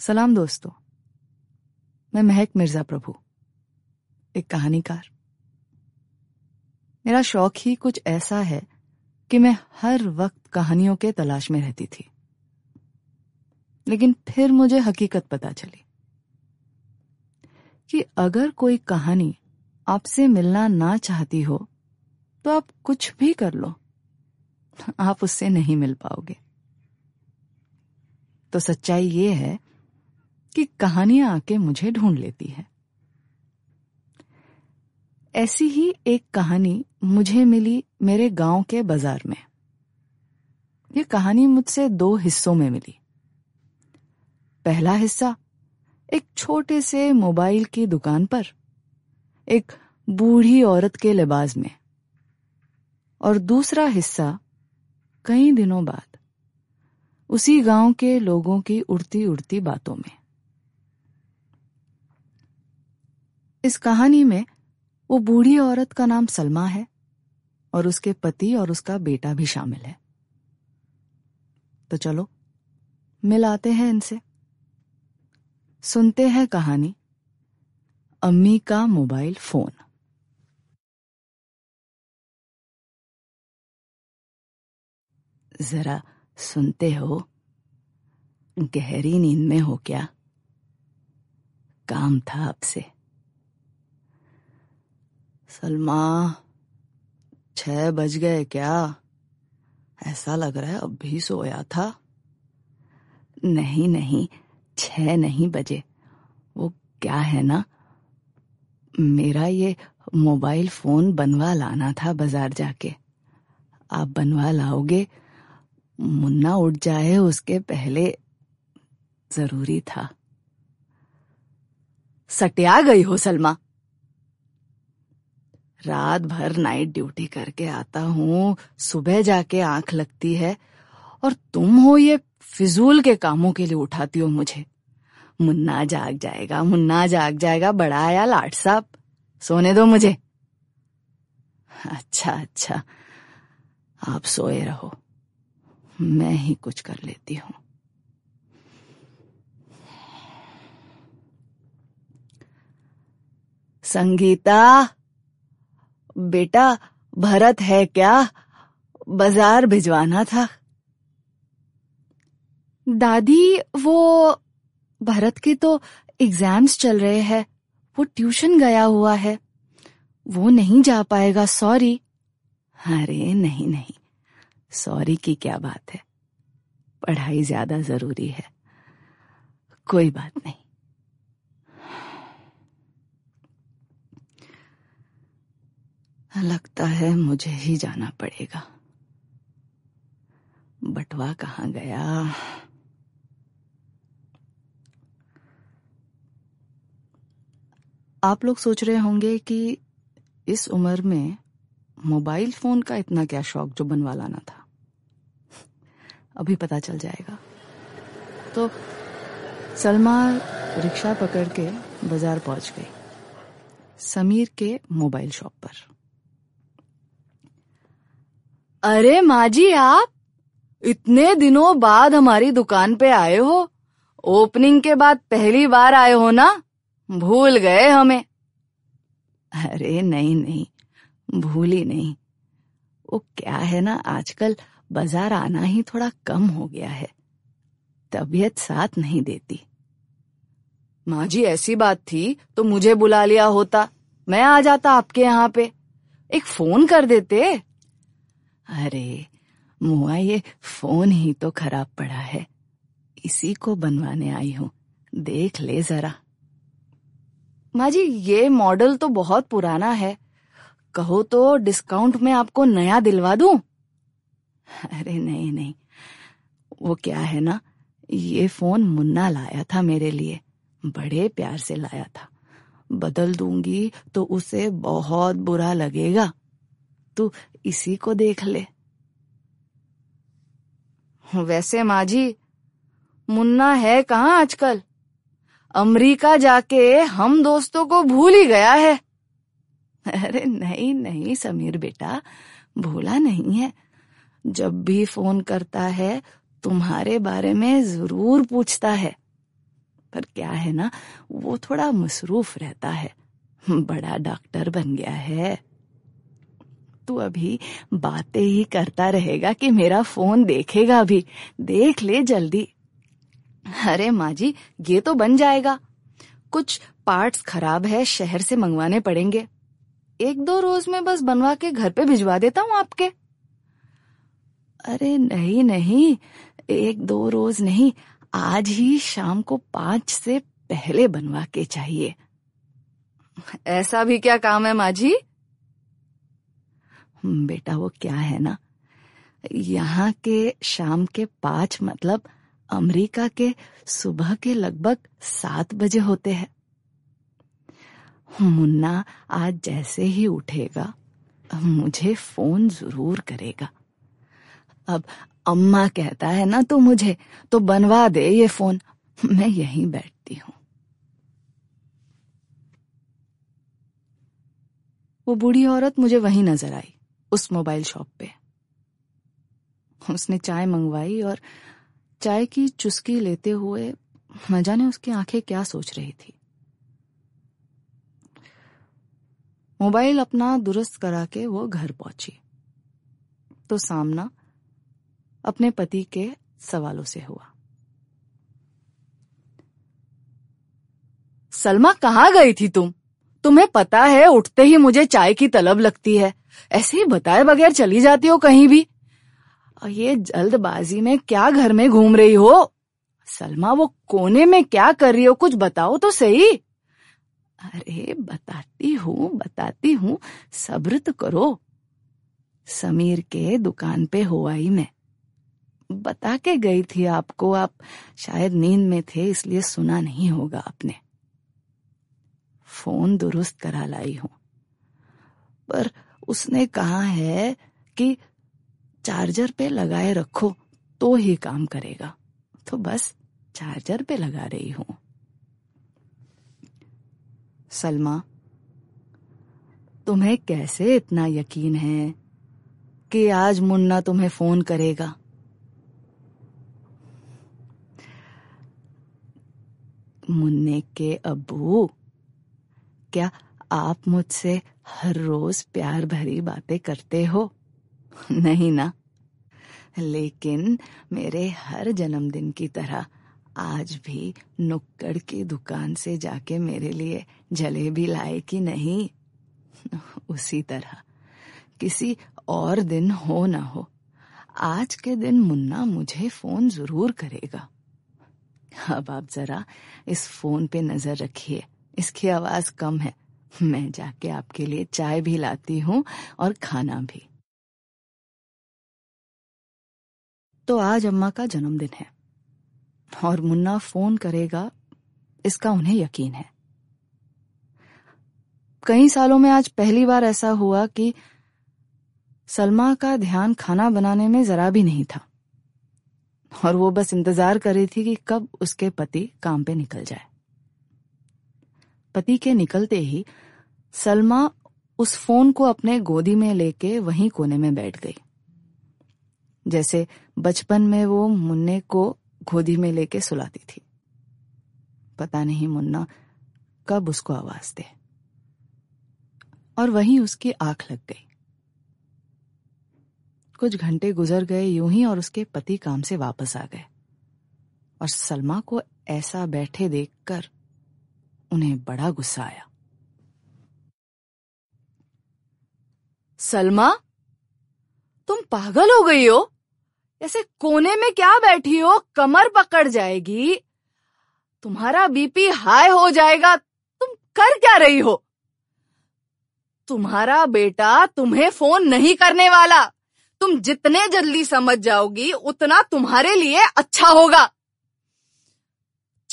सलाम दोस्तों, मैं महक मिर्ज़ा प्रभु, एक कहानीकार। मेरा शौक ही कुछ ऐसा है कि मैं हर वक्त कहानियों के तलाश में रहती थी। लेकिन फिर मुझे हकीकत पता चली कि अगर कोई कहानी आपसे मिलना ना चाहती हो तो आप कुछ भी कर लो, आप उससे नहीं मिल पाओगे। तो सच्चाई ये है कि कहानियाँ आके मुझे ढूंढ लेती है। ऐसी ही एक कहानी मुझे मिली मेरे गाँव के बाज़ार में। ये कहानी मुझसे दो हिस्सों में मिली। पहला हिस्सा, एक छोटे से मोबाइल की दुकान पर, एक बूढ़ी औरत के लिबास में। और दूसरा हिस्सा, कई दिनों बाद, उसी गाँव के लोगों की उड़ती उड़ती बातों में। इस कहानी में वो बूढ़ी औरत का नाम सलमा है और उसके पति और उसका बेटा भी शामिल है। तो चलो मिल आते हैं इनसे। सुनते हैं कहानी, अम्मी का मोबाइल फ़ोन। जरा सुनते हो, गहरी नींद में हो क्या? काम था आपसे सलमा, छह बज गए क्या? ऐसा लग रहा है अब भी सोया था। नहीं नहीं, छह नहीं बजे। वो क्या है ना? मेरा ये मोबाइल फ़ोन बनवा लाना था बाज़ार जाके। आप बनवा लाओगे, मुन्ना उठ जाए, उसके पहले ज़रूरी था। सटिया गई हो, सलमा। रात भर नाइट ड्यूटी करके आता हूँ। सुबह जाके आँख लगती है। और तुम हो ये फिजूल के कामों के लिए उठाती हो मुझे। मुन्ना जाग जाएगा, मुन्ना जाग जाएगा, बड़ा आया लाट साहब। सोने दो मुझे। अच्छा अच्छा। आप सोए रहो। मैं ही कुछ कर लेती हूँ। संगीता! बेटा भरत है क्या? बाज़ार भिजवाना था। दादी वो भरत के तो एग्ज़ाम्स चल रहे हैं। वो ट्यूशन गया हुआ है। वो नहीं जा पाएगा सॉरी अरे नहीं नहीं। सॉरी की क्या बात है? पढ़ाई ज़्यादा ज़रूरी है। कोई बात नहीं। लगता है मुझे ही जाना पड़ेगा। बटवा कहाँ गया? आप लोग सोच रहे होंगे कि इस उम्र में मोबाइल फ़ोन का इतना क्या शौक जो बनवा लाना था। अभी पता चल जाएगा। तो सलमा रिक्शा पकड़ के बाज़ार पहुँच गई, समीर के मोबाइल शॉप पर। अरे माँ जी आप इतने दिनों बाद हमारी दुकान पे आए हो। ओपनिंग के बाद पहली बार आए हो ना? भूल गए हमें। अरे नहीं नहीं, भूल ही नहीं। वो क्या है ना, आजकल बाज़ार आना ही थोड़ा कम हो गया है। तबीयत साथ नहीं देती। माँ जी ऐसी बात थी तो मुझे बुला लिया होता। मैं आ जाता आपके यहाँ पे। एक फ़ोन कर देते। अरे, मुआ, ये फ़ोन ही तो खराब पड़ा है। इसी को बनवाने आई हूँ। देख ले जरा। माँ जी, ये मॉडल तो बहुत पुराना है। कहो तो डिस्काउंट में आपको नया दिलवा दूँ? अरे, नहीं नहीं। वो क्या है ना, ये फ़ोन मुन्ना लाया था मेरे लिए। बड़े प्यार से लाया था। बदल दूँगी तो उसे बहुत बुरा लगेगा। तू इसी को देख ले। वैसे माजी, मुन्ना है कहाँ आजकल? अमेरिका जाके हम दोस्तों को भूल ही गया है। अरे नहीं नहीं समीर बेटा, भूला नहीं है। जब भी फ़ोन करता है, तुम्हारे बारे में ज़रूर पूछता है। पर क्या है ना, वो थोड़ा मसरूफ रहता है। बड़ा डॉक्टर बन गया है। तू अभी बातें ही करता रहेगा कि मेरा फ़ोन देखेगा भी। देख ले जल्दी। अरे माँ जी ये तो बन जाएगा। कुछ पार्ट्स खराब है, शहर से मंगवाने पड़ेंगे। एक दो रोज में बस बनवा के घर पे भिजवा देता हूँ आपके। अरे नहीं नहीं, एक दो रोज नहीं, आज ही शाम को पाँच से पहले बनवा के चाहिए। ऐसा भी क्या काम है माँ जी बेटा, वो क्या है ना? यहाँ के शाम के पाँच मतलब अमेरिका के सुबह के लगभग सात बजे होते हैं। मुन्ना आज जैसे ही उठेगा, मुझे फ़ोन ज़रूर करेगा। अब अम्मा कहता है ना तो मुझे तो बनवा दे ये फ़ोन। मैं यहीं बैठती हूँ। वो बूढ़ी औरत मुझे वहीं नज़र आई। उस मोबाइल शॉप पे। उसने चाय मंगवाई और चाय की चुस्की लेते हुए न जाने उसकी आँखें क्या सोच रही थी। मोबाइल अपना दुरुस्त करा के वो घर पहुँची। तो सामना अपने पति के सवालों से हुआ। सलमा कहाँ गई थी तुम? तुम्हें पता है, उठते ही मुझे चाय की तलब लगती है। ऐसे ही बताए बगैर चली जाती हो कहीं भी। ये जल्दबाजी में क्या घर में घूम रही हो? सलमा, वो कोने में क्या कर रही हो? कुछ बताओ तो सही। अरे, बताती हूँ बताती हूँ, सब्र तो करो। समीर के दुकान पे हो आई मैं। बता के गई थी आपको, आप शायद नींद में थे, इसलिए सुना नहीं होगा आपने। फ़ोन दुरुस्त करा लाई हूँ। पर उसने कहा है कि चार्जर पे लगाए रखो तो ही काम करेगा। तो बस चार्जर पे लगा रही हूँ। सलमा, तुम्हें कैसे इतना यकीन है कि आज मुन्ना तुम्हें फ़ोन करेगा? मुन्ने के अब्बू क्या आप मुझसे हर रोज प्यार भरी बातें करते हो? नहीं ना। लेकिन मेरे हर जन्मदिन की तरह आज भी नुक्कड़ की दुकान से जाके मेरे लिए जलेबी लाए कि नहीं? उसी तरह। किसी और दिन हो ना हो, आज के दिन मुन्ना मुझे फ़ोन ज़रूर करेगा। अब आप जरा इस फ़ोन पे नज़र रखिए। इसकी आवाज़ कम है। मैं जाके आपके लिए चाय भी लाती हूँ और खाना भी। तो आज अम्मा का जन्मदिन है। और मुन्ना फ़ोन करेगा, इसका उन्हें यकीन है। कई सालों में आज पहली बार ऐसा हुआ कि सलमा का ध्यान खाना बनाने में जरा भी नहीं था। और वो बस इंतज़ार कर रही थी कि कब उसके पति काम पे निकल जाए। पति के निकलते ही सलमा उस फ़ोन को अपने गोदी में लेके वहीं कोने में बैठ गई। जैसे बचपन में वो मुन्ने को गोदी में लेके सुलाती थी। पता नहीं मुन्ना कब उसको आवाज़ दे। और वहीं उसकी आँख लग गई। कुछ घंटे गुजर गए, यूँ ही और उसके पति काम से वापस आ गए। और सलमा को ऐसा बैठे देखकर उन्हें बड़ा गुस्सा आया। सलमा, तुम पागल हो गई हो। ऐसे कोने में क्या बैठी हो? कमर पकड़ जाएगी। तुम्हारा बीपी हाई हो जाएगा। तुम कर क्या रही हो? तुम्हारा बेटा तुम्हें फ़ोन नहीं करने वाला। तुम जितने जल्दी समझ जाओगी, उतना तुम्हारे लिए अच्छा होगा।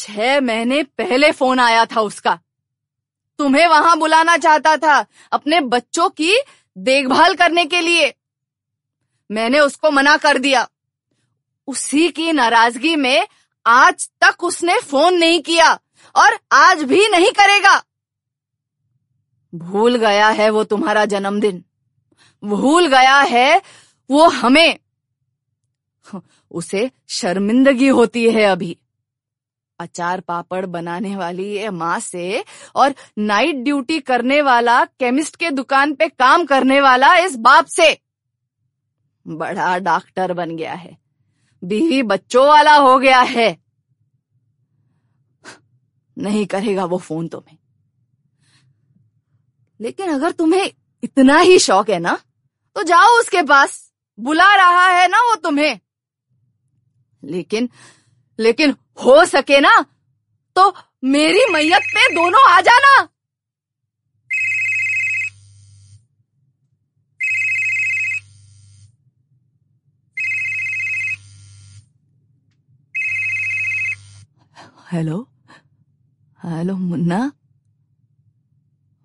छह महीने पहले फ़ोन आया था उसका। तुम्हें वहाँ बुलाना चाहता था, अपने बच्चों की देखभाल करने के लिए। मैंने उसको मना कर दिया। उसी की नाराज़गी में आज तक उसने फ़ोन नहीं किया और आज भी नहीं करेगा। भूल गया है वो तुम्हारा जन्मदिन। भूल गया है वो हमें। उसे शर्मिंदगी होती है अभी। अचार पापड़ बनाने वाली ये माँ से और नाइट ड्यूटी करने वाला केमिस्ट के दुकान पे काम करने वाला इस बाप से। बड़ा डॉक्टर बन गया है। बीवी बच्चों वाला हो गया है। नहीं करेगा वो फ़ोन तुम्हें। लेकिन अगर तुम्हें इतना ही शौक है ना तो जाओ उसके पास। बुला रहा है ना वो तुम्हें। लेकिन लेकिन हो सके ना तो मेरी मैयत पे दोनों आ जाना। हेलो? हेलो, मुन्ना?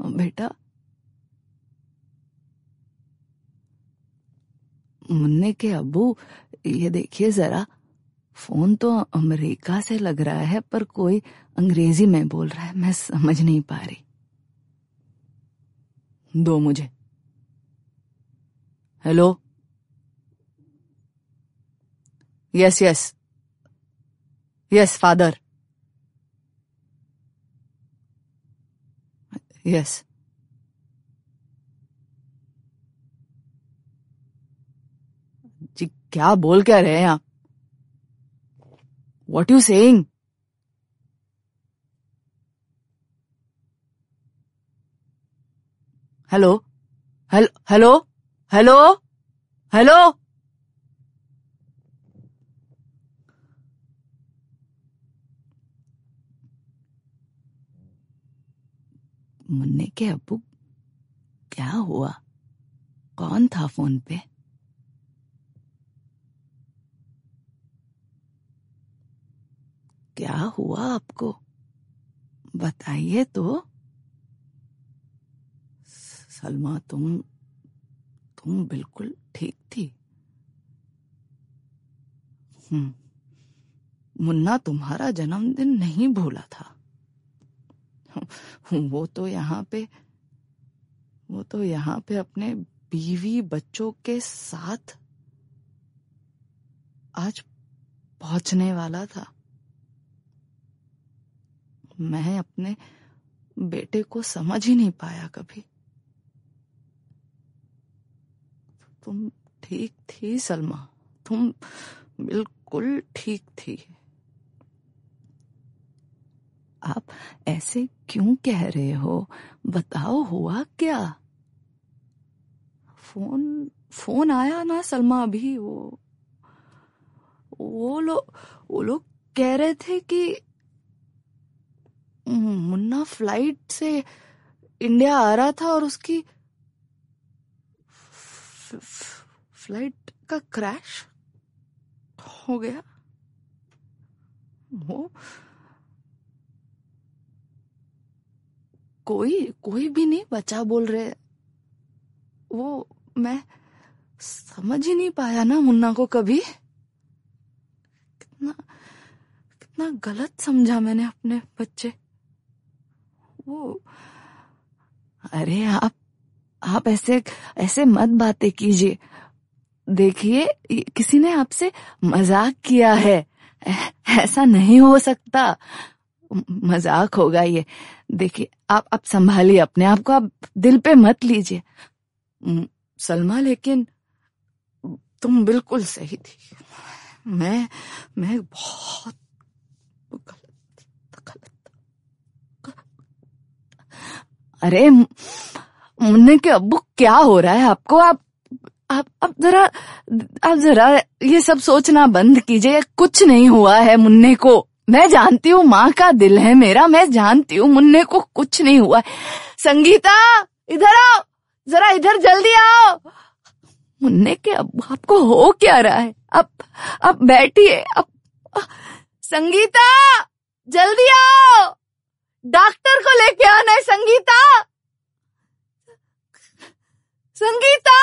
बेटा? मुन्ने के अब्बू ये देखिए जरा। फ़ोन तो अमेरिका से लग रहा है, पर कोई अंग्रेज़ी में बोल रहा है। मैं समझ नहीं पा रही। दो मुझे। Hello? Yes yes yes father yes जी, क्या बोल क्या रहे हैं आप? What you saying hello hello hello hello मुन्ने के अब्बू, क्या हुआ? कौन था फ़ोन पे? क्या हुआ आपको? बताइए तो। सलमा, तुम तुम बिल्कुल ठीक थी। हम्म मुन्ना तुम्हारा जन्मदिन नहीं भूला था। वो तो यहाँ पे, वो तो यहाँ पे अपने बीवी बच्चों के साथ आज पहुँचने वाला था। मैं अपने बेटे को समझ ही नहीं पाया कभी। तुम ठीक थी, सलमा? तुम बिल्कुल ठीक थी। आप ऐसे क्यों कह रहे हो? बताओ, हुआ क्या? फ़ोन फ़ोन आया ना सलमा अभी? वो वो लोग वो लोग कह रहे थे कि मुन्ना फ़्लाइट से इंडिया आ रहा था और उसकी फ़्लाइट का क्रैश हो गया। वो कोई कोई भी नहीं बचा बोल रहे। वो मैं समझ ही नहीं पाया ना मुन्ना को कभी। कितना कितना गलत समझा मैंने अपने बच्चे। वो, अरे आप आप ऐसे ऐसे मत बातें कीजिए। देखिए किसी ने आपसे मज़ाक किया है। ऐसा नहीं हो सकता। मज़ाक होगा ये। देखिए, आप आप संभालिए अपने आप को। आप दिल पे मत लीजिए। सलमा, लेकिन तुम बिल्कुल सही थी। मैं मैं बहुत गलत गलत अरे मुन्ने के अब्बू, क्या हो रहा है आपको? आप आप अब जरा, आप जरा ये सब सोचना बंद कीजिए कुछ नहीं हुआ है मुन्ने को। मैं जानती हूँ माँ का दिल है मेरा, मैं जानती हूँ मुन्ने को कुछ नहीं हुआ है। संगीता, इधर आओ, जरा इधर जल्दी आओ। मुन्ने के अब आपको हो क्या रहा है? अब अब बैठिए अब संगीता, जल्दी आओ। डॉक्टर को लेके आना है संगीता। संगीता!